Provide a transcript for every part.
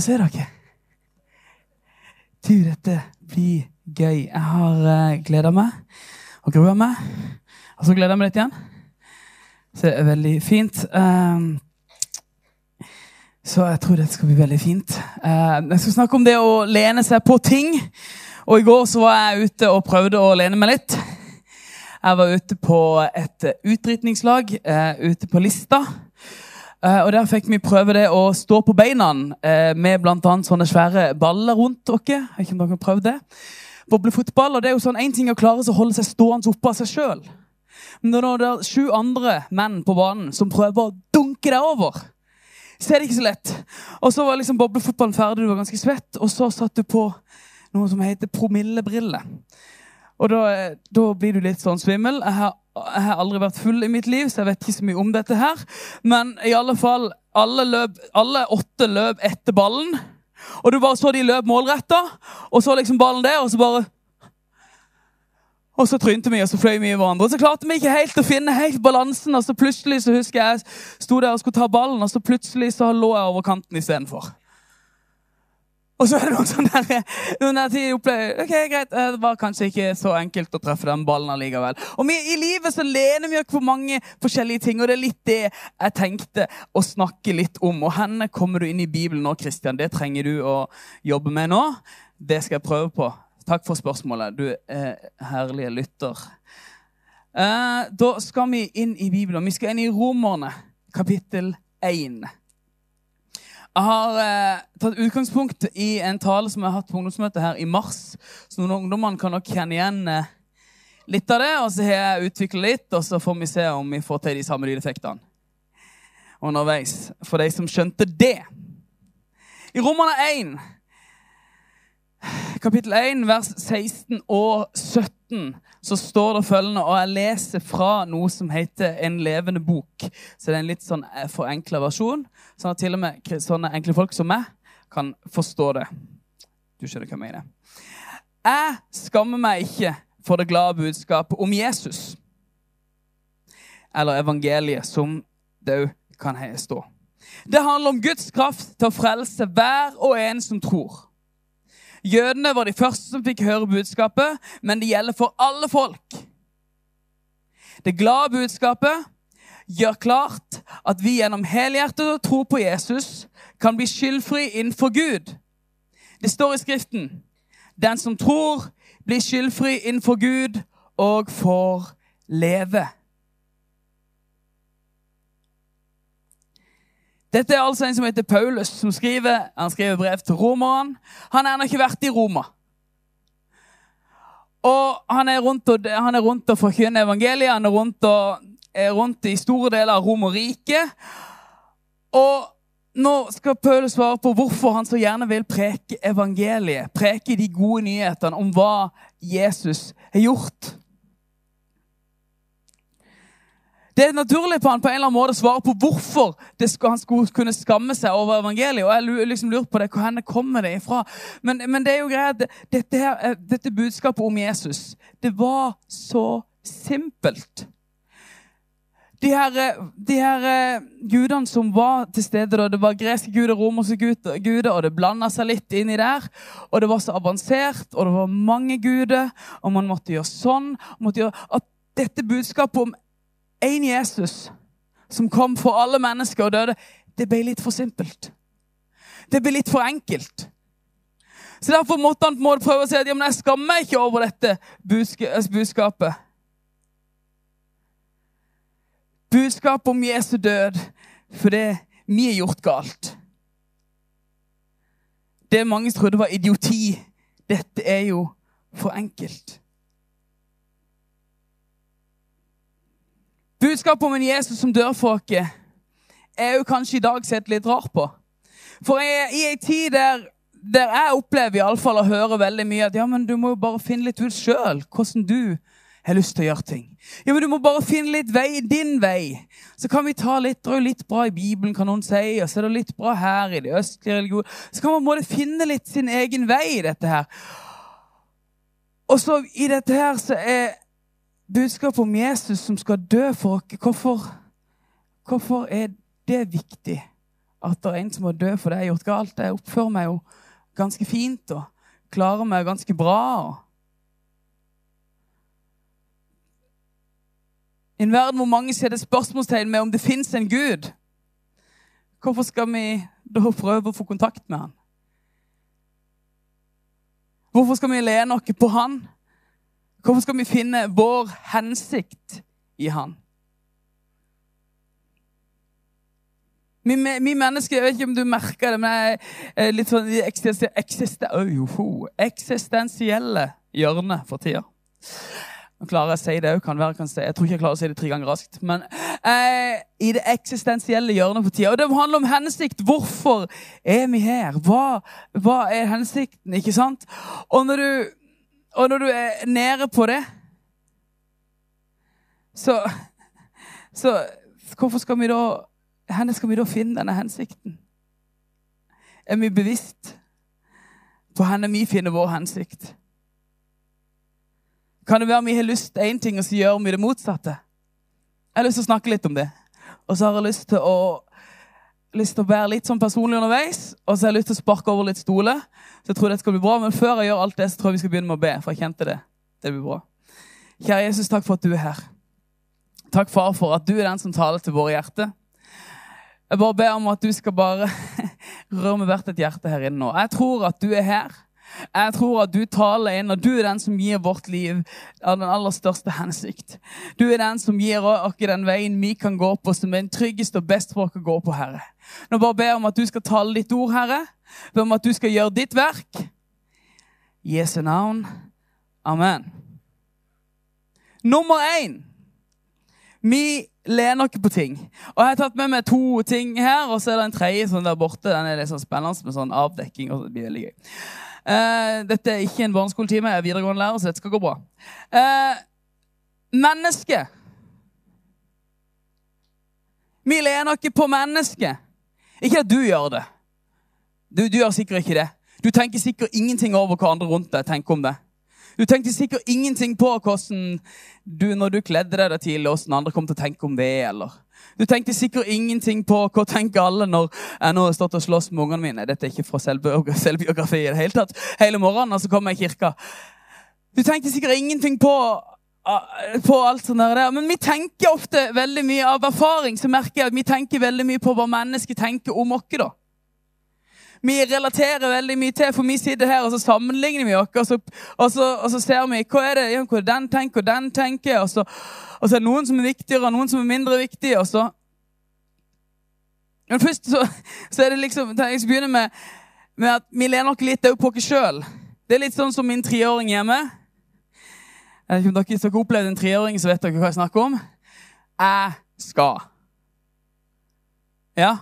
å se dere. Du, dette blir gøy. Jeg har uh, gleda meg og grua meg. Og så gleder jeg meg litt igjen. Så det er veldig fint. Um, så jeg tror dette skal bli veldig fint. Uh, jeg skal snakke om det å lene seg på ting. Og i går så var jeg ute og prøvde å lene meg litt. Jeg var ute på et utdrikningslag uh, ute på Lista. Uh, og Der fikk vi prøve det å stå på beina uh, med annet sånne svære baller rundt. Jeg ikke om dere har prøvd det. Boblefotball. og det er jo sånn En ting å klare å holde seg stående oppe av seg sjøl. Men når det er sju andre menn på banen som prøver å dunke deg over, så er det ikke så lett. Og så var liksom boblefotballen ferdig, du var ganske svett, og så satt du på noe som heter promillebriller. Og da, eh, da, blir du litt sånn svimmel. Jeg har jeg har aldri vært full i mitt liv, så jeg vet ikke så mye om dette her. Men i alle fall, alle, løp, alle åtte løp etter ballen. Og du bare så de løp målretta, og så liksom ballen der, og så bare Og så trynte vi, og så fløy vi i hverandre. Og så klarte vi ikke helt å finne helt balansen, og så plutselig så husker jeg sto der og skulle ta ballen, og så plutselig så lå jeg over kanten istedenfor. Og så er det noen sånne der, noen der tid opplever, ok, greit, Det var kanskje ikke så enkelt å treffe den ballen allikevel. Og vi, I livet så lener vi oss på mange forskjellige ting, og det er litt det jeg tenkte å snakke litt om. Og henne kommer du inn i Bibelen nå, Kristian. Det trenger du å jobbe med nå. Det skal jeg prøve på. Takk for spørsmålet. Du er herlige lytter. Eh, da skal vi inn i Bibelen. Vi skal inn i Romerne, kapittel 1. Jeg har eh, tatt utgangspunkt i en tale som jeg har hatt på ungdomsmøtet her i mars. Så noen ungdommer kan nok kjenne igjen eh, litt av det. Og så har jeg utvikla litt, og så får vi se om vi får til de samme lydeffektene underveis. For de som skjønte det. I Romerne 1, kapittel 1, vers 16 og 17 så står det følgende, og jeg leser fra noe som heter En levende bok. Så det er en litt sånn eh, forenkla versjon, sånn at til og med sånne enkle folk som meg kan forstå det. Du skjønner hva jeg mener. Jeg skammer meg ikke for det glade budskapet om Jesus. Eller evangeliet, som det òg kan stå. Det handler om Guds kraft til å frelse hver og en som tror. Jødene var de første som fikk høre budskapet, men det gjelder for alle folk. Det glade budskapet gjør klart at vi gjennom helhjertet og tro på Jesus kan bli skyldfri innenfor Gud. Det står i Skriften den som tror, blir skyldfri innenfor Gud og får leve. Dette er altså en som heter Paulus, som skriver, han skriver brev til romeren. Han har ennå ikke vært i Roma. Og han er rundt og, han er rundt og forkynner evangeliet. Han er rundt, og, er rundt i store deler av Romerriket. Og nå skal Paulus svare på hvorfor han så gjerne vil preke evangeliet. Preke de gode nyhetene om hva Jesus har gjort. Det er naturlig på han på en eller annen måte å svare på hvorfor skal, han skulle kunne skamme seg over evangeliet. Og jeg liksom lurer på det, Hvor kommer det ifra? Men, men, det er jo greit, dette, her, eh, dette budskapet om Jesus, det var så simpelt. De her, eh, de her gudene som var til stede da, det var greske guder, romerske guder, og det blanda seg litt inni der. Og det var så avansert, og det var mange guder, og man måtte gjøre sånn. Måtte gjøre, at dette budskapet om én Jesus som kom for alle mennesker og døde, det ble litt for simpelt. Det ble litt for enkelt. Så Derfor måtte han på en måte prøve å si at ja, men jeg skammer meg ikke over dette budskapet. Budskapet om Jesu død for det vi er gjort galt. Det mange trodde var idioti, dette er jo for enkelt. Budskapet om en Jesus som dør for oss, er jo kanskje i dag sett litt rart på. For i, i ei tid der, der jeg opplever i alle fall å høre veldig mye at ja, men du må jo bare finne litt ut sjøl hvordan du har lyst til å gjøre ting. Ja, men Du må bare finne litt vei, din vei. Så kan vi ta litt, det er jo litt bra i Bibelen, kan noen si, og så er det litt bra her i det østlige religion. Så kan man måtte finne litt sin egen vei i dette her. Og så i dette her så er budskapet om Jesus som skal dø for oss, hvorfor, hvorfor er det viktig at det er en som må dø for det jeg har gjort galt. Jeg oppfører meg jo ganske fint og klarer meg ganske bra. I en verden hvor mange setter spørsmålstegn med om det fins en Gud, hvorfor skal vi da prøve å få kontakt med han? Hvorfor skal vi lene oss på han? Hvorfor skal vi finne vår hensikt i han? Vi, vi, mennesker, Jeg vet ikke om du merker det, men jeg er litt sånn eksistensielle hjørne for tida. Nå klarer jeg å si det òg. Jeg tror ikke jeg klarer å si det tre ganger raskt. Men eh, i det eksistensielle hjørnet for tida. Og det handler om hensikt. Hvorfor er vi her? Hva, hva er hensikten? Ikke sant? Og når, du, og når du er nede på det, så, så Hvorfor skal vi da hvor skal vi da finne denne hensikten? Er vi bevisst på hvor vi finner vår hensikt? Kan det være vi har lyst til én ting, og så gjør vi det motsatte? Jeg har lyst til å snakke litt om det. Og så har jeg lyst til å, lyst til å være litt sånn personlig underveis. Og så har jeg lyst til å sparke over litt stoler. Så jeg tror dette skal bli bra. Men før jeg gjør alt det, så tror jeg vi skal begynne med å be. For jeg kjente det. Det blir bra. Kjære Jesus, takk for at du er her. Takk, far, for at du er den som taler til våre hjerter. Jeg bare ber om at du skal bare røre med hvert et hjerte her inne nå. Jeg tror at du er her. Jeg tror at du taler inn, og du er den som gir vårt liv av den aller største hensikt. Du er den som gir oss den veien vi kan gå på, som er den tryggeste og best for oss å gå på, Herre. Nå bare ber jeg om at du skal tale ditt ord, Herre. Ber om at du skal gjøre ditt verk. Jesu navn. Amen. Nummer én. Vi lener ikke på ting. Og Jeg har tatt med meg to ting her, og så er det en tredje sånn der borte. Den er litt sånn spennende med sånn avdekking. og så blir veldig gøy. Uh, dette er ikke en barneskoletime, jeg er videregående lærer, så dette skal gå bra. Uh, menneske. Vi lener ikke på mennesket. Ikke at du gjør det. Du, du gjør sikkert ikke det. Du tenker sikkert ingenting over hva andre rundt deg tenker om det. Du tenkte sikkert ingenting på hvordan du, når du kledde deg tidlig, hvordan andre kom til å tenke om det. eller... Du tenkte sikkert ingenting på hva tenker alle når jeg nå har stått og slåss med ungene mine. Dette er ikke fra selvbiografi i det hele tatt. Hele morgenen og så kom jeg i kirka. Du tenkte sikkert ingenting på, på alt sånt der. Men vi tenker ofte veldig mye av erfaring. så merker jeg at Vi tenker veldig mye på hva mennesker tenker om oss. da vi relaterer veldig mye til, for vi sitter her og så sammenligner vi oss. Og så, og så, og så ser vi hva er det ja, hva den tenker, og den tenker. Og så, og så er det noen som er viktigere, og noen som er mindre viktige. og så... Men først så, så er det liksom Jeg skal begynne med, med at vi lener oss litt på oss sjøl. Det er litt sånn som min treåring hjemme. Jeg vet ikke om dere, har opplevd en treåring, så vet dere hva jeg snakker om. Jeg skal. Ja,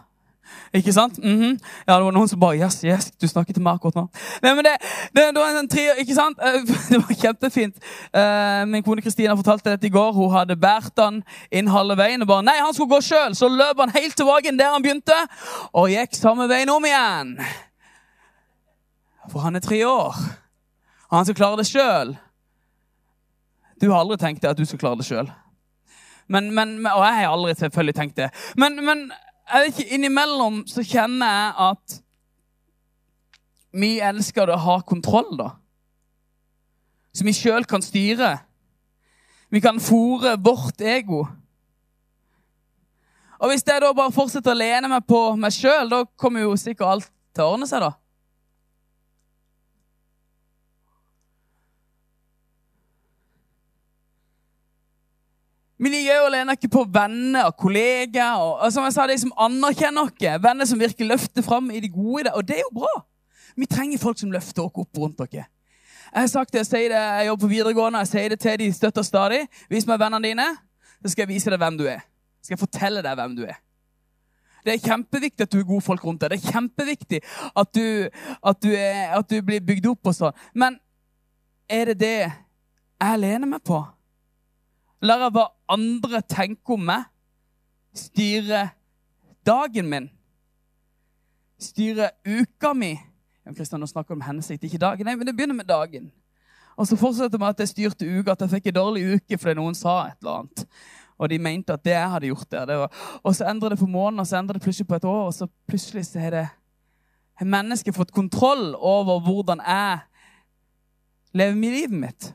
ikke sant? Mm -hmm. Ja, Det var noen som bare Yes, yes, du snakker til meg akkurat nå. Nei, men det, det, det var en tre, ikke sant? Eh, det var kjempefint. Uh, min kone Kristina fortalte dette i går. Hun hadde båret han inn halve veien og bare Nei, han skulle gå sjøl! Så løp han helt tilbake der han begynte, og gikk samme veien om igjen. For han er tre år, og han skal klare det sjøl. Du har aldri tenkt deg at du skal klare det sjøl. Men, men, og jeg har aldri selvfølgelig tenkt det. Men, men jeg vet ikke, Innimellom så kjenner jeg at vi elsker å ha kontroll, da. Som vi sjøl kan styre. Vi kan fòre vårt ego. Og Hvis jeg da bare fortsetter å lene meg på meg sjøl, da kommer jo sikkert alt til å ordne seg. da. Vi liker å lene ikke på venner kollegaer og, og som jeg sa, de som anerkjenner oss. Venner som virkelig løfter fram i det gode. Og det er jo bra. Vi trenger folk som løfter oss opp rundt oss. Jeg har sagt det, jeg sier det, jeg jobber på videregående, jeg sier det til de støtter stadig. Vis meg vennene dine, så skal jeg vise deg hvem du er. Skal jeg fortelle deg hvem du er. Det er kjempeviktig at du er gode folk rundt deg. Det er kjempeviktig at du, at du, er, at du blir bygd opp og sånn. Men er det det jeg lener meg på? Lar jeg hva andre tenker om meg, styrer dagen min. styrer uka mi. Kristian, nå snakker om hensikt, ikke dagen. Nei, men det begynner med dagen. Og så fortsetter med at jeg styrte uka, at jeg fikk en dårlig uke fordi noen sa et eller annet. Og de mente at det jeg hadde gjort der. Det var, og så endrer det på måneden, og så endrer det plutselig på et år, og så plutselig så har det mennesket fått kontroll over hvordan jeg lever med livet mitt.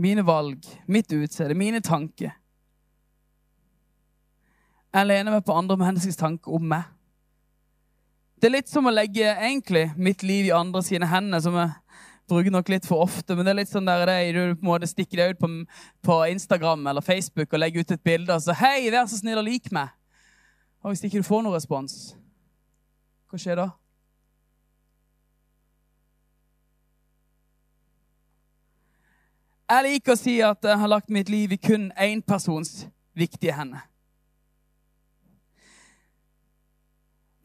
Mine valg, mitt utseende, mine tanker. Jeg lener meg på andre menneskers tanker om meg. Det er litt som å legge egentlig mitt liv i andre sine hender, som jeg bruker nok litt for ofte. Men det er litt sånn der det, du på en måte stikker deg ut på, på, Instagram eller Facebook og legger ut et bilde og så 'Hei, vær så snill og lik meg.' Og hvis ikke du får noen respons, hva skjer da? Jeg liker å si at jeg har lagt mitt liv i kun én persons viktige hender.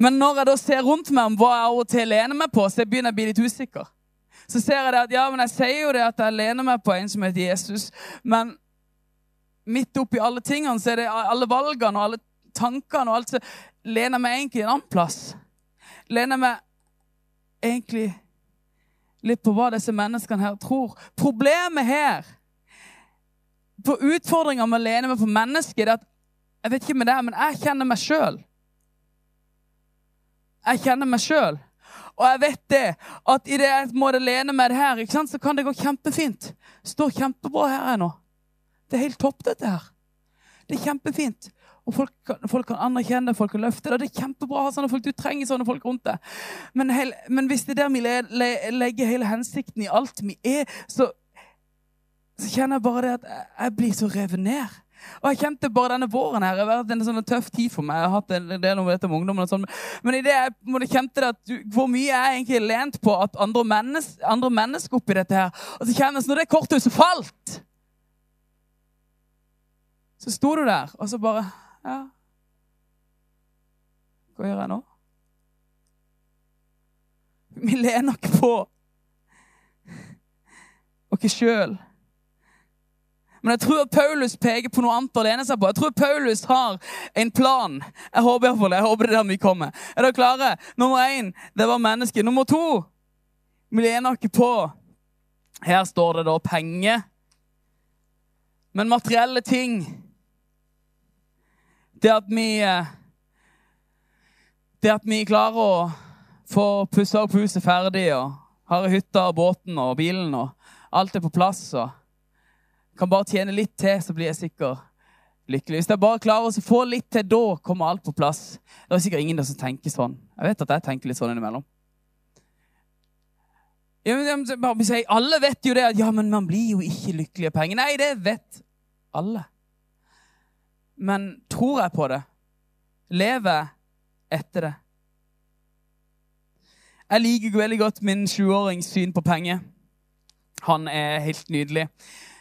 Men når jeg da ser rundt meg om hva jeg av og til lener meg på, så jeg begynner jeg å bli litt usikker. Så ser jeg det at ja, men jeg sier jo det at jeg lener meg på en som heter Jesus. Men midt oppi alle tingene så er det alle valgene og alle tankene og alt så lener jeg meg egentlig en annen plass. Lener meg egentlig litt på hva disse menneskene her tror. Problemet her, på utfordringa med å lene meg på mennesket, er at jeg vet ikke med det, men jeg kjenner meg sjøl. Jeg kjenner meg sjøl. Og jeg vet det, at i det jeg må lene meg det her, sant, så kan det gå kjempefint. Står kjempebra her ennå. Det er helt topp, dette her. Det er kjempefint. Og folk kan, folk kan anerkjenne folk kan løfte det. Det er kjempebra å ha sånne folk. Du trenger sånne folk rundt deg. Men, hel, men hvis det er der vi le, le, legger hele hensikten i alt vi er, så, så kjenner jeg bare det at jeg, jeg blir så revet ned. Og jeg kjente bare denne våren her, det har vært en sånn tøff tid for meg. Jeg har hatt en del om dette med ungdommen og sånn. Men i det jeg kjente det at du, hvor mye jeg egentlig lent på at andre, mennes, andre mennesker oppi dette her. Og så kjennes når det korthuset falt Så sto du der, og så bare Ja. Hva gjør jeg nå? Vi lener ikke på oss sjøl. Men jeg tror Paulus peker på noe annet å lene seg på. Jeg tror Paulus har en plan. Jeg håper iallfall det. Jeg håper det er der vi kommer. Er dere klare? Nummer én, det var mennesket. Nummer to, vi lener ikke på Her står det da penger. Men materielle ting Det at vi Det at vi klarer å få pussa opp huset ferdig og har hytta og båten og bilen og alt er på plass. og kan bare tjene litt til, så blir jeg sikker lykkelig. Hvis jeg bare klarer å få litt til, da kommer alt på plass. Det er sikkert ingen der som tenker sånn. Jeg vet at jeg tenker litt sånn innimellom. Ja, men, alle vet jo det at ja, men man blir jo ikke lykkelig av penger. Nei, det vet alle. Men tror jeg på det? Lever etter det? Jeg liker veldig godt min sjuårings syn på penger. Han er helt nydelig.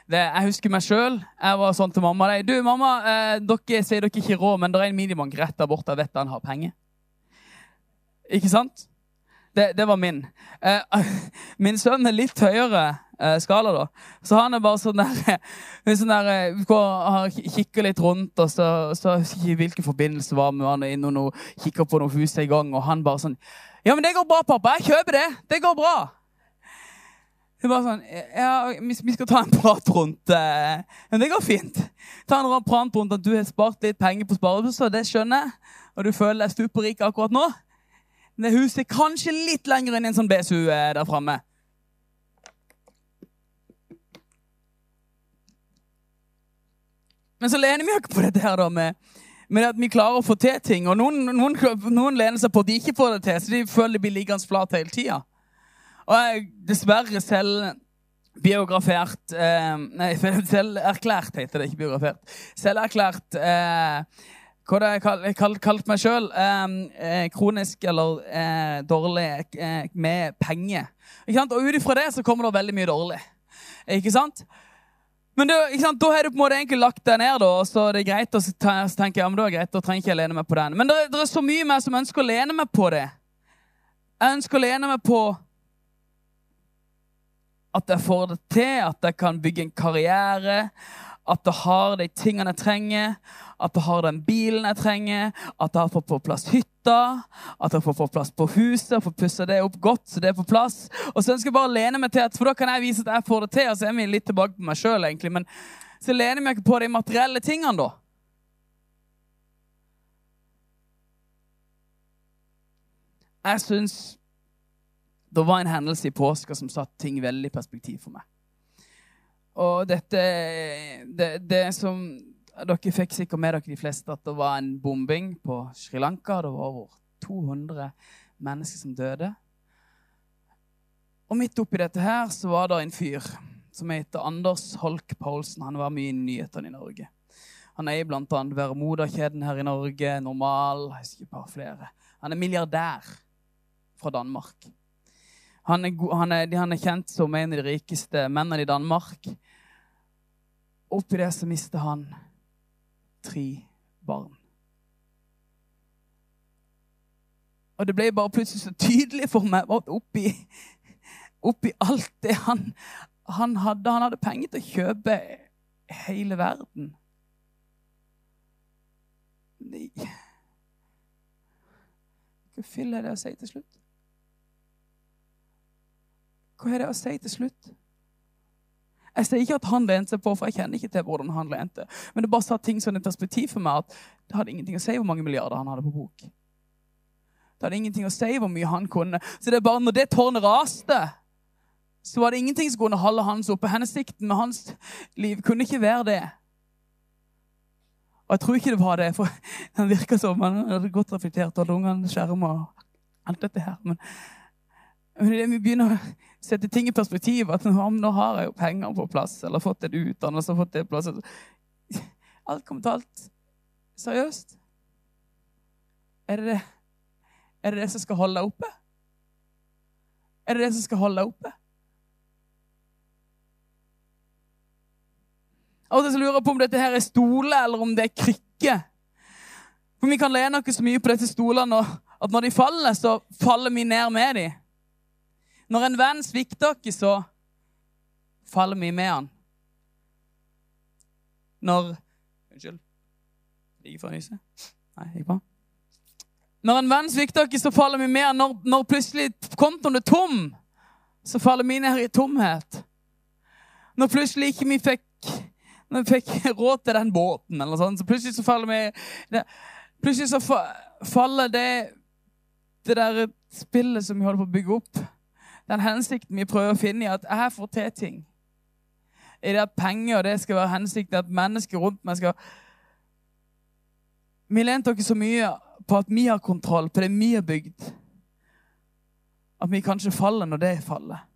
Det, jeg husker meg sjøl. Jeg var sånn til mamma. Du, mamma, eh, dere sier dere ikke råd, men det er en minibank rett der borte. Jeg vet han har penger. Ikke sant? Det, det var min. Eh, min sønn er litt høyere skala, da. Så han er bare sånn der, sånn der eh, går, Kikker litt rundt, og så, så hvilken forbindelse var med han inn og noe, kikker på noe hus i gang, og han bare sånn Ja, men det går bra, pappa. Jeg kjøper det. Det går bra. Det var sånn Ja, vi skal ta en prat rundt eh, Men det går fint. Ta en prat rundt at du har spart litt penger på sparebøssa, det skjønner jeg. Og du føler deg superrik akkurat nå. Men det huset er kanskje litt lenger inn i en sånn BSU eh, der framme. Men så lener vi ikke på dette her da med, med at vi klarer å få til ting. Og noen, noen, noen lener seg på at de ikke får det til, så de føler de blir liggende flat hele tida. Og jeg dessverre selv biografert eh, Nei, selverklært heter det, ikke biografert. Selverklært eh, hva det jeg kalt, kalt meg sjøl. Eh, eh, kronisk eller eh, dårlig eh, med penger. Og ut ifra det så kommer det veldig mye dårlig. Ikke sant? Men det, Da har du på en måte egentlig lagt deg ned, da, så er det greit, å jeg, ja, men det er greit, da trenger ikke jeg lene meg på den. Men det, det er så mye mer som ønsker å lene meg på det. Jeg ønsker å lene meg på at jeg får det til, at jeg kan bygge en karriere. At det har de tingene jeg trenger, at det har den bilen jeg trenger, at det har fått på plass hytta, at det har fått på plass på huset, fått pussa det opp godt, så det er på plass. Og så ønsker jeg bare å lene meg til at, for da kan jeg vise at jeg får det til. Og så er vi litt tilbake på meg sjøl, egentlig. Men så lener jeg meg ikke på de materielle tingene, da. Jeg syns det var en hendelse i påska som satte ting veldig i perspektiv for meg. Og dette det, det som Dere fikk sikkert med dere de fleste at det var en bombing på Sri Lanka. Det var over 200 mennesker som døde. Og midt oppi dette her så var det en fyr som heter Anders Holk Paulsen. Han var mye i nyhetene i Norge. Han eier bl.a. Vermoda-kjeden her i Norge, Normal, jeg husker et par flere. Han er milliardær fra Danmark. Han er, han, er, han er, kjent som en av de rikeste mennene i Danmark. Oppi det så mister han tre barn. Og det ble bare plutselig så tydelig for meg oppi, oppi alt det han, han hadde Han hadde penger til å kjøpe hele verden. Nei Hva fyller jeg det å si til slutt? Hva er det å si til slutt? Jeg sier ikke at han lente seg på, for jeg kjenner ikke til hvordan han lente. Men det bare satt ting sånn i perspektiv for meg at det hadde ingenting å si hvor mange milliarder han hadde på bok. Det hadde ingenting å si hvor mye han kunne. Så det er bare når det tårnet raste, så var det ingenting som kunne holde hans oppe. Hensikten med hans liv kunne ikke være det. Og jeg tror ikke det var det, for han virka som han hadde godt reflektert, og hadde ungene skjerma og alt dette her. Men men det vi begynner sette ting i perspektiv, at nå har jeg jo penger på plass, eller fått en utdannelse fått det plass Alt kommer til alt. Seriøst? Er det det? Er det det som skal holde deg oppe? Er det det som skal holde deg oppe? Av og til lurer jeg på om dette her er stole, eller om det er krykke. For vi kan lene oss så mye på disse stolene at når de faller, så faller vi ned med dem. Når en venn svikter oss, så faller vi med han. Når Unnskyld. Ligger for å nyse? Nei, gikk bra. Når en venn svikter oss, så faller vi med han. Når, når plutselig kontoen er tom, så faller vi ned i tomhet. Når plutselig ikke vi fikk, når vi fikk råd til den båten, eller sånn, så plutselig så faller vi det, Plutselig så faller det det der spillet som vi holder på å bygge opp den hensikten vi prøver å finne i at jeg får til ting. I det at penger det skal være hensikten, at mennesker rundt meg skal Vi lente dere så mye på at vi har kontroll på det vi har bygd, at vi kanskje faller når det faller.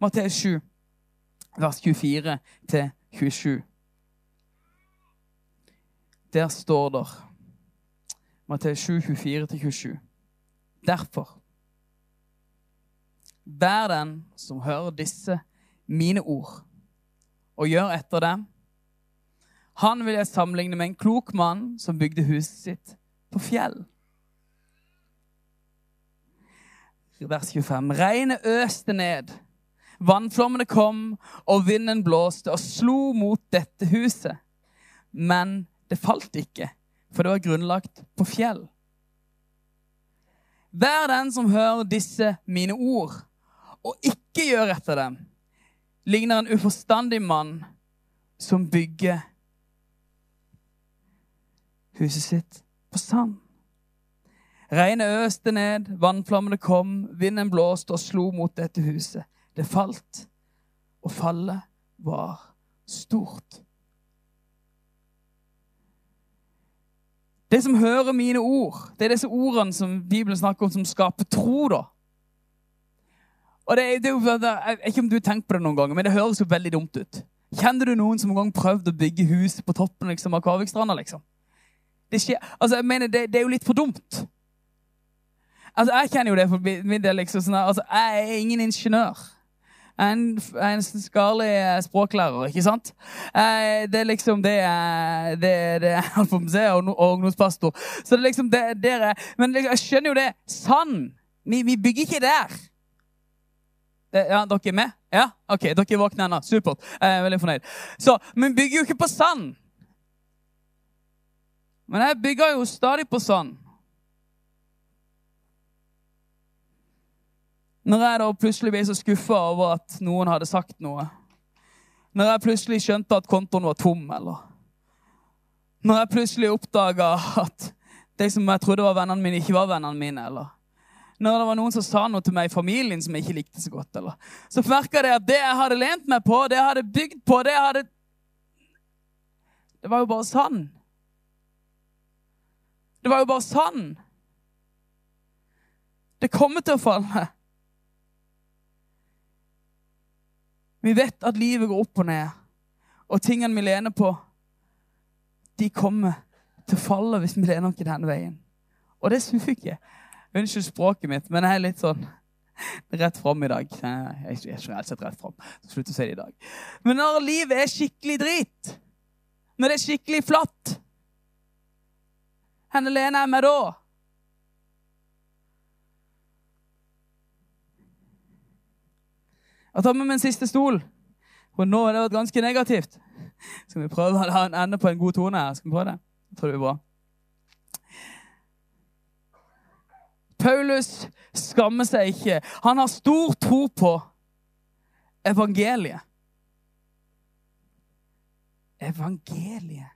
Matteus 7, vers 24 til 27. Der står det Matteus 7, 24 til 27. Derfor Vær den som hører disse mine ord, og gjør etter dem. Han vil jeg sammenligne med en klok mann som bygde huset sitt på fjell. Vers 25. Regnet øste ned. Vannflommene kom, og vinden blåste og slo mot dette huset. Men det falt ikke, for det var grunnlagt på fjell. Vær den som hører disse mine ord, og ikke gjør etter dem, ligner en uforstandig mann som bygger huset sitt på sand. Regnet øste ned, vannflammene kom, vinden blåste og slo mot dette huset. Det falt, og fallet var stort. Det som hører mine ord, det er disse ordene som Bibelen snakker om, som skaper tro. da. Og det, det, Jeg vet ikke om du har tenkt på det noen ganger, men det høres jo veldig dumt ut. Kjenner du noen som en gang prøvde å bygge hus på toppen liksom, av Kavikstranda? Liksom? Det, altså, jeg mener, det, det, er jo litt for dumt. Altså, Jeg kjenner jo det for min del. Liksom, sånn, altså, jeg er ingen ingeniør. Jeg er en, en skarlig eh, språklærer, ikke sant? Eh, det er liksom det Det, det er se, og ungdomspastor. Så liksom Men liksom, jeg skjønner jo det. Sann! Vi, vi bygger ikke der. Det, ja, dere er med? Ja, ok, dere er våkne ennå. Supert. Jeg er veldig fornøyd. Så, Men bygger jo ikke på sand. Men jeg bygger jo stadig på sand. Når jeg da plutselig ble så skuffa over at noen hadde sagt noe. Når jeg plutselig skjønte at kontoen var tom, eller Når jeg plutselig oppdaga at de som jeg trodde var vennene mine, ikke var vennene mine, eller når det var noen som sa noe til meg i familien som jeg ikke likte så godt. Eller. Så merka jeg at det jeg hadde lent meg på, det jeg hadde bygd på, det jeg hadde Det var jo bare sann. Det var jo bare sann. Det kommer til å falle. Vi vet at livet går opp og ned, og tingene vi lener på, de kommer til å falle hvis vi lener oss den veien. Og det suger. Unnskyld språket mitt, men jeg er litt sånn rett fram i dag. Jeg er ikke helt sett rett fram. Slutt å si det i dag. Men når livet er skikkelig drit, når det er skikkelig flatt, hvor lener jeg meg da? Jeg tar med meg en siste stol. For nå har det vært ganske negativt. Skal vi prøve å ha en ende på en god tone her? Skal vi prøve det? Jeg tror det blir bra. Paulus skammer seg ikke. Han har stor tro på evangeliet. Evangeliet.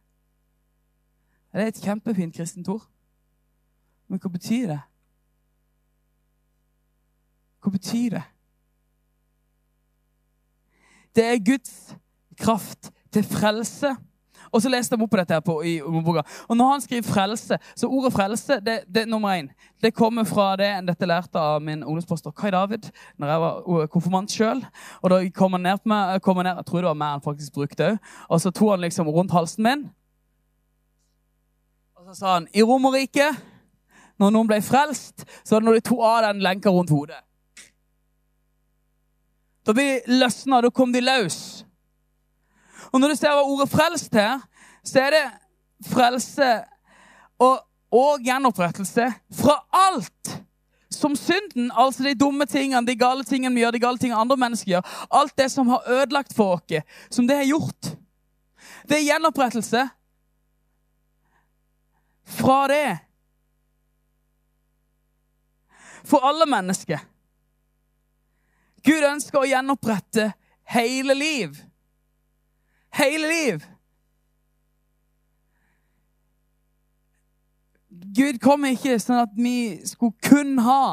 Det er et kjempefint kristent ord. Men hva betyr det? Hva betyr det? Det er Guds kraft til frelse og så leste han opp på dette her på, i boka. Og når han skriver 'frelse', så ordet 'frelse' det, det nummer én. Det kommer fra det dette lærte av min ungdomsposter Kai David når jeg var konfirmant sjøl. Og da kom han ned på meg, ned, jeg tror det var meg han faktisk brukte òg. Og så tok han liksom rundt halsen min. Og så sa han 'I Romerriket, når noen ble frelst, så var det når de tok av den lenka rundt hodet'. Da ble de løsna, da kom de løs. Og når du ser hva ordet 'frelst' her, så er det frelse og, og gjenopprettelse fra alt som synden, altså de dumme tingene, de gale tingene vi gjør, de gale tingene andre mennesker gjør, alt det som har ødelagt for oss, som det har gjort. Det er gjenopprettelse fra det. For alle mennesker. Gud ønsker å gjenopprette hele liv hele liv. Gud kom ikke sånn at vi skulle kun ha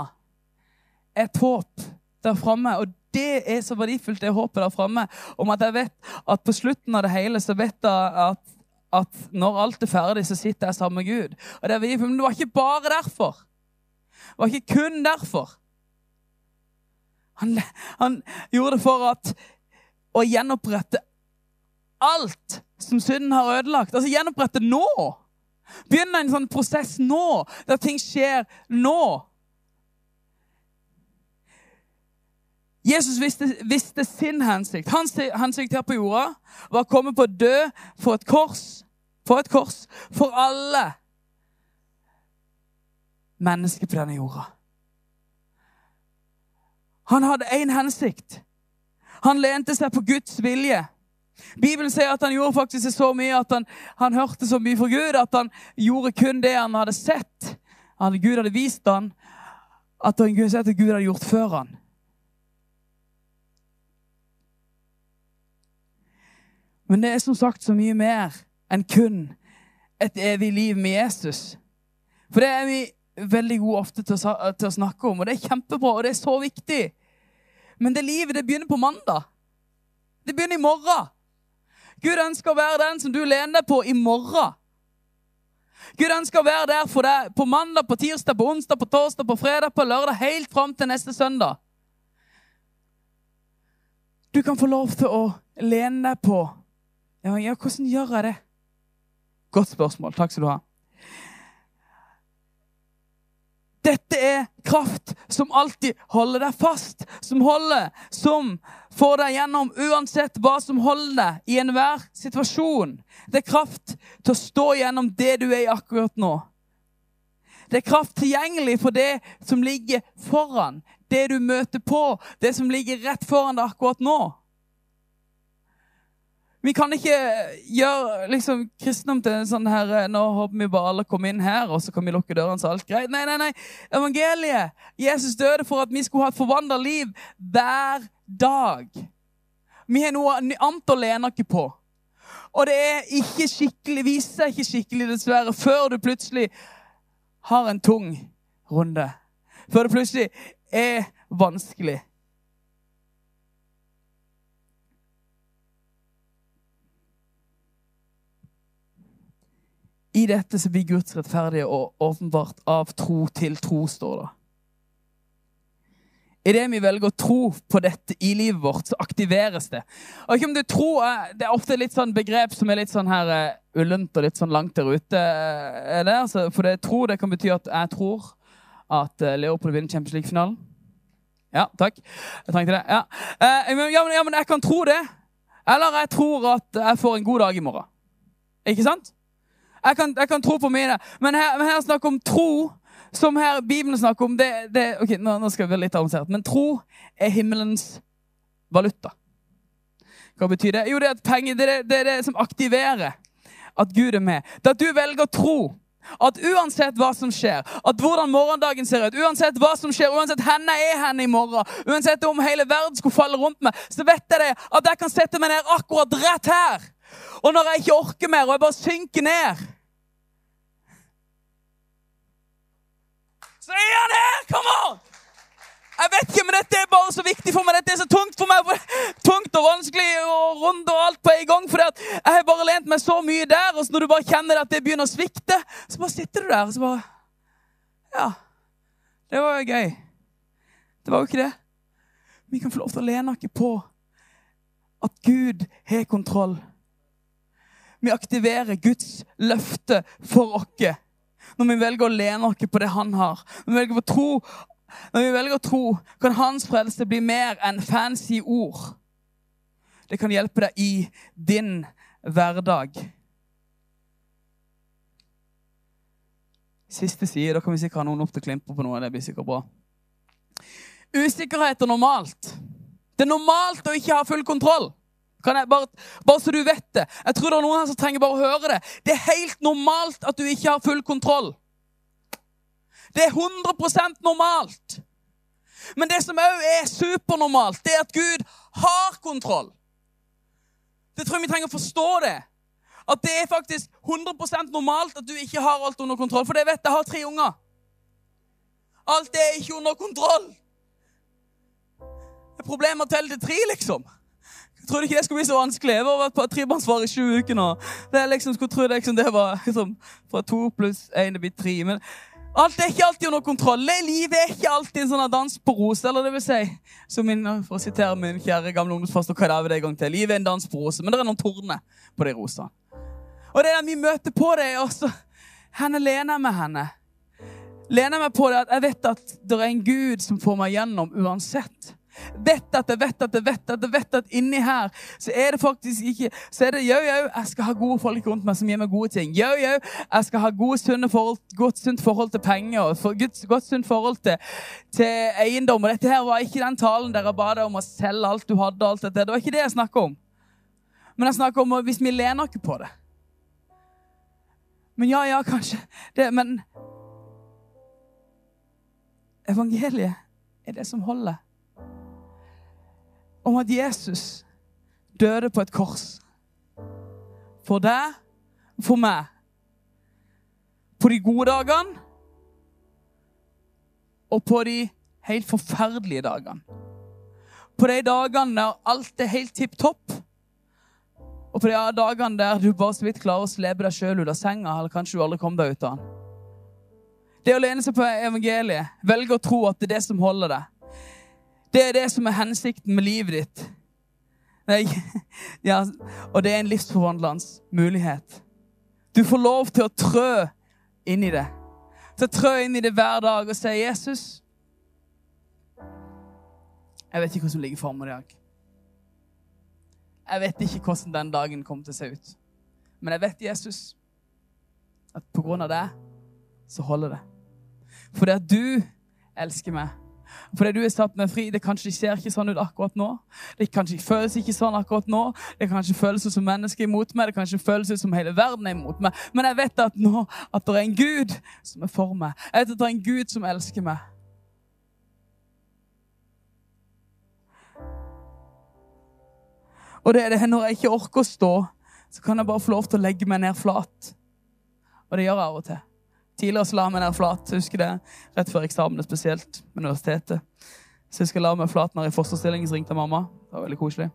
et håp der framme. Og det er så verdifullt, det håpet der framme. Om at jeg vet at på slutten av det hele så vet jeg at, at når alt er ferdig, så sitter jeg sammen med Gud. Og det Men det var ikke bare derfor. Det var ikke kun derfor. Han, han gjorde det for at å gjenopprette alt som synden har ødelagt. Altså gjenopprette nå. Begynne en sånn prosess nå, der ting skjer nå. Jesus visste, visste sin hensikt. Hans hensikt her på jorda var å komme på å dø for et kors. For et kors for alle mennesker på denne jorda. Han hadde én hensikt. Han lente seg på Guds vilje. Bibelen sier at han gjorde faktisk så mye at han, han hørte så mye fra Gud at han gjorde kun det han hadde sett. Han, Gud hadde vist han at han kunne sett at Gud hadde gjort før han. Men det er som sagt så mye mer enn kun et evig liv med Jesus. For det er vi veldig gode ofte til å, til å snakke om, og det er kjempebra, og det er så viktig. Men det livet det begynner på mandag. Det begynner i morgen. Gud ønsker å være den som du lener deg på i morgen. Gud ønsker å være der for deg på mandag, på tirsdag, på onsdag, på torsdag, på fredag, på lørdag, helt fram til neste søndag. Du kan få lov til å lene deg på ja, ja, Hvordan gjør jeg det? Godt spørsmål. Takk skal du ha. Dette er kraft som alltid holder deg fast, som holder, som får deg gjennom uansett hva som holder deg i enhver situasjon. Det er kraft til å stå gjennom det du er i akkurat nå. Det er kraft tilgjengelig for det som ligger foran. Det du møter på. Det som ligger rett foran deg akkurat nå. Vi kan ikke gjøre liksom, kristendom til sånn her eh, Nå håper vi bare alle kommer inn her, og så kan vi lukke dørene, så alt greit. Nei, nei, nei. Evangeliet. Jesus døde for at vi skulle ha et forvandla liv hver dag. Vi har noe annet å lene oss på. Og det er ikke skikkelig, viser seg ikke skikkelig, dessverre, før du plutselig har en tung runde. Før det plutselig er vanskelig. I dette så blir Guds rettferdige og åpenbart av tro til tro, står det. Idet vi velger å tro på dette i livet vårt, så aktiveres det. Og ikke om du tror, Det er ofte litt sånn begrep som er litt sånn her uh, ullent og litt sånn langt der ute. Uh, det, altså, for det tro det kan bety at jeg tror at uh, Leopold vinner Champions League-finalen. Ja, takk. Jeg trengte det. Ja. Uh, ja, men, ja, men jeg kan tro det. Eller jeg tror at jeg får en god dag i morgen. Ikke sant? Jeg kan, jeg kan tro på mine. Men her, men her snakker om tro, som her Bibelen snakker om. Det, det, ok, nå, nå, skal vi være litt avansert. Men tro er himmelens valuta. Hva betyr det? Jo, det er at penger det er det, det, det som aktiverer at Gud er med. Det at du velger å tro at uansett hva som skjer, at hvordan morgendagen ser ut, uansett hva som skjer, uansett henne er henne i morgen, uansett om hele verden skulle falle rundt meg, så vet jeg det at jeg kan sette meg ned akkurat rett her og når jeg ikke orker mer, og jeg bare synker ned Så er han her! Kom on! Jeg vet ikke, men Dette er bare så viktig for meg. Dette er så tungt for meg. Tungt og vanskelig og rundt og alt på en gang. For jeg har bare lent meg så mye der, og når du bare kjenner at det begynner å svikte, så bare sitter du der og så bare Ja. Det var jo gøy. Det var jo ikke det. Vi kan få lov til å lene oss på at Gud har kontroll. Vi aktiverer Guds løfte for oss når vi velger å lene oss på det han har. Når vi velger å tro, når vi velger å tro kan hans frelse bli mer enn fancy ord. Det kan hjelpe deg i din hverdag. Siste side. Da kan vi sikkert ha noen opp til klimper på noe. Det blir sikkert bra. Usikkerhet er normalt. Det er normalt å ikke ha full kontroll. Bare, bare, så du vet det. Jeg tror det er noen her som trenger bare å høre det. Det er helt normalt at du ikke har full kontroll. Det er 100% normalt. Men det som òg er supernormalt, det er at Gud har kontroll. Det tror jeg vi trenger å forstå det. At det er faktisk 100% normalt at du ikke har alt under kontroll. For det vet jeg, har tre unger. Alt er ikke under kontroll. Det er problemer til det tre, liksom. Trodde ikke det skulle bli så vanskelig. Jeg har vært trebarnsfar i sju uker nå. Det er liksom, skulle tro det, liksom, det var liksom, fra to pluss én det blir tre. Men alt er ikke alltid under kontroll. Livet er ikke alltid en sånn dans på roser. Eller det vil si, som min, for å sitere min kjære gamle ungdomsfaster Kadaver en gang til. Livet er en dans på roser, men det er noen torner på de rosene. Og det er der vi møter på det, også henne lener med henne. Lener meg på det at jeg vet at det er en Gud som får meg gjennom uansett. Vet at jeg vet at jeg vet at jeg vet at inni her så er det faktisk ikke Så er det jau, jau, jeg skal ha gode folk rundt meg som gir meg gode ting. Jau, jau, jeg skal ha gode, sunne forhold, godt sunt forhold til penger for, godt, godt sunt forhold til, til eiendom. Og dette her var ikke den talen der jeg ba deg om å selge alt du hadde. alt dette. Det var ikke det jeg snakka om. Men jeg snakker om hvis vi lener ikke på det. Men ja, ja, kanskje. Det, men evangeliet er det som holder om at Jesus døde på et kors. For deg for meg. På de gode dagene og på de helt forferdelige dagene. På de dagene der alt er helt tipp topp. Og på de dagene der du bare så vidt klarer å slepe deg sjøl ut av senga, eller kanskje du aldri kom deg ut av den. Det å lene seg på evangeliet, velge å tro at det er det som holder deg. Det er det som er hensikten med livet ditt. Nei, ja, og det er en livsforvandlende mulighet. Du får lov til å trø inn i det. Til å trø inn i det hver dag og si 'Jesus' Jeg vet ikke hva som ligger foran meg i dag. Jeg vet ikke hvordan den dagen kommer til å se ut. Men jeg vet, Jesus, at på grunn av det så holder det. Fordi at du elsker meg. Fordi du er satt med fri. Det kanskje ser ikke sånn ut akkurat nå. Det kanskje føles ikke sånn akkurat nå. Det kanskje føles som mennesker er imot meg. Det kanskje føles som hele verden er imot meg. Men jeg vet at nå at det er en Gud som er for meg. Jeg vet at det er en Gud som elsker meg. Og det er det når jeg ikke orker å stå, så kan jeg bare få lov til å legge meg ned flat. Og det gjør jeg av og til. Tidligere så la jeg meg ned flat. Husker det, Rett før eksamen, spesielt med universitetet. Så jeg skal la meg flat når jeg fosterstilling, så ringte mamma. Det var veldig koselig.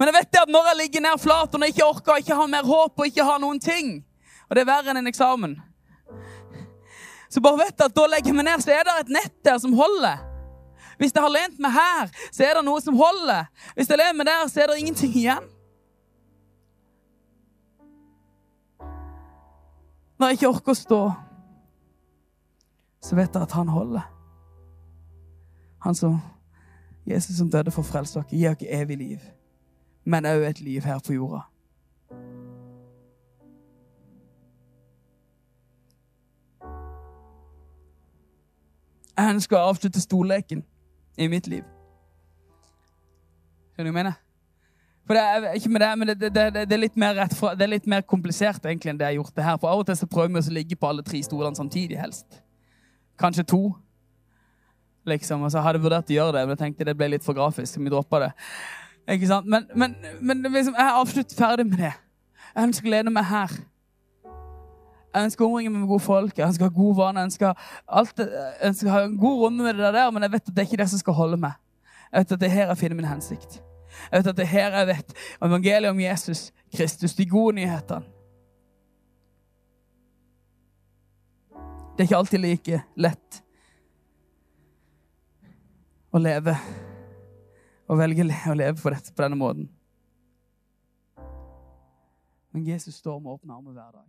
Men jeg vet det at når jeg ligger ned flat, og når jeg ikke orker, ikke har mer håp og ikke har noen ting Og det er verre enn en eksamen. Så bare vet jeg at da legger jeg meg ned, så er det et nett der som holder. Hvis jeg har lent meg her, så er det noe som holder. Hvis jeg lener meg der, så er det ingenting igjen. Når jeg ikke orker å stå, så vet jeg at han holder. Han som Jesus som døde for å frelse dere, gir dere evig liv, men òg et liv her på jorda. Jeg ønsker å avslutte storleken i mitt liv. Skjønner du hva jeg mener? For det er ikke med det, men det, det, det, er litt mer fra, det er litt mer komplisert egentlig enn det jeg har gjort det her. For av og til så prøver vi å ligge på alle tre stolene samtidig, helst. Kanskje to. Liksom, og så hadde jeg vurdert å gjøre det, men jeg tenkte det ble litt for grafisk. vi det. Ikke sant? Men, men, men liksom, jeg er absolutt ferdig med det. Jeg ønsker å lede meg her. Jeg ønsker å omringe meg med gode folk, jeg ønsker å ha gode vaner. Jeg ønsker, jeg ønsker å ha en god runde med det der, men jeg vet at det er ikke det som skal holde meg. Jeg vet at det er her jeg finner min hensikt. Jeg vet at det er her jeg vet evangeliet om Jesus Kristus, de gode nyhetene. Det er ikke alltid like lett å leve og velge å leve på, dette, på denne måten. Men Jesus står med åpne armer hver dag.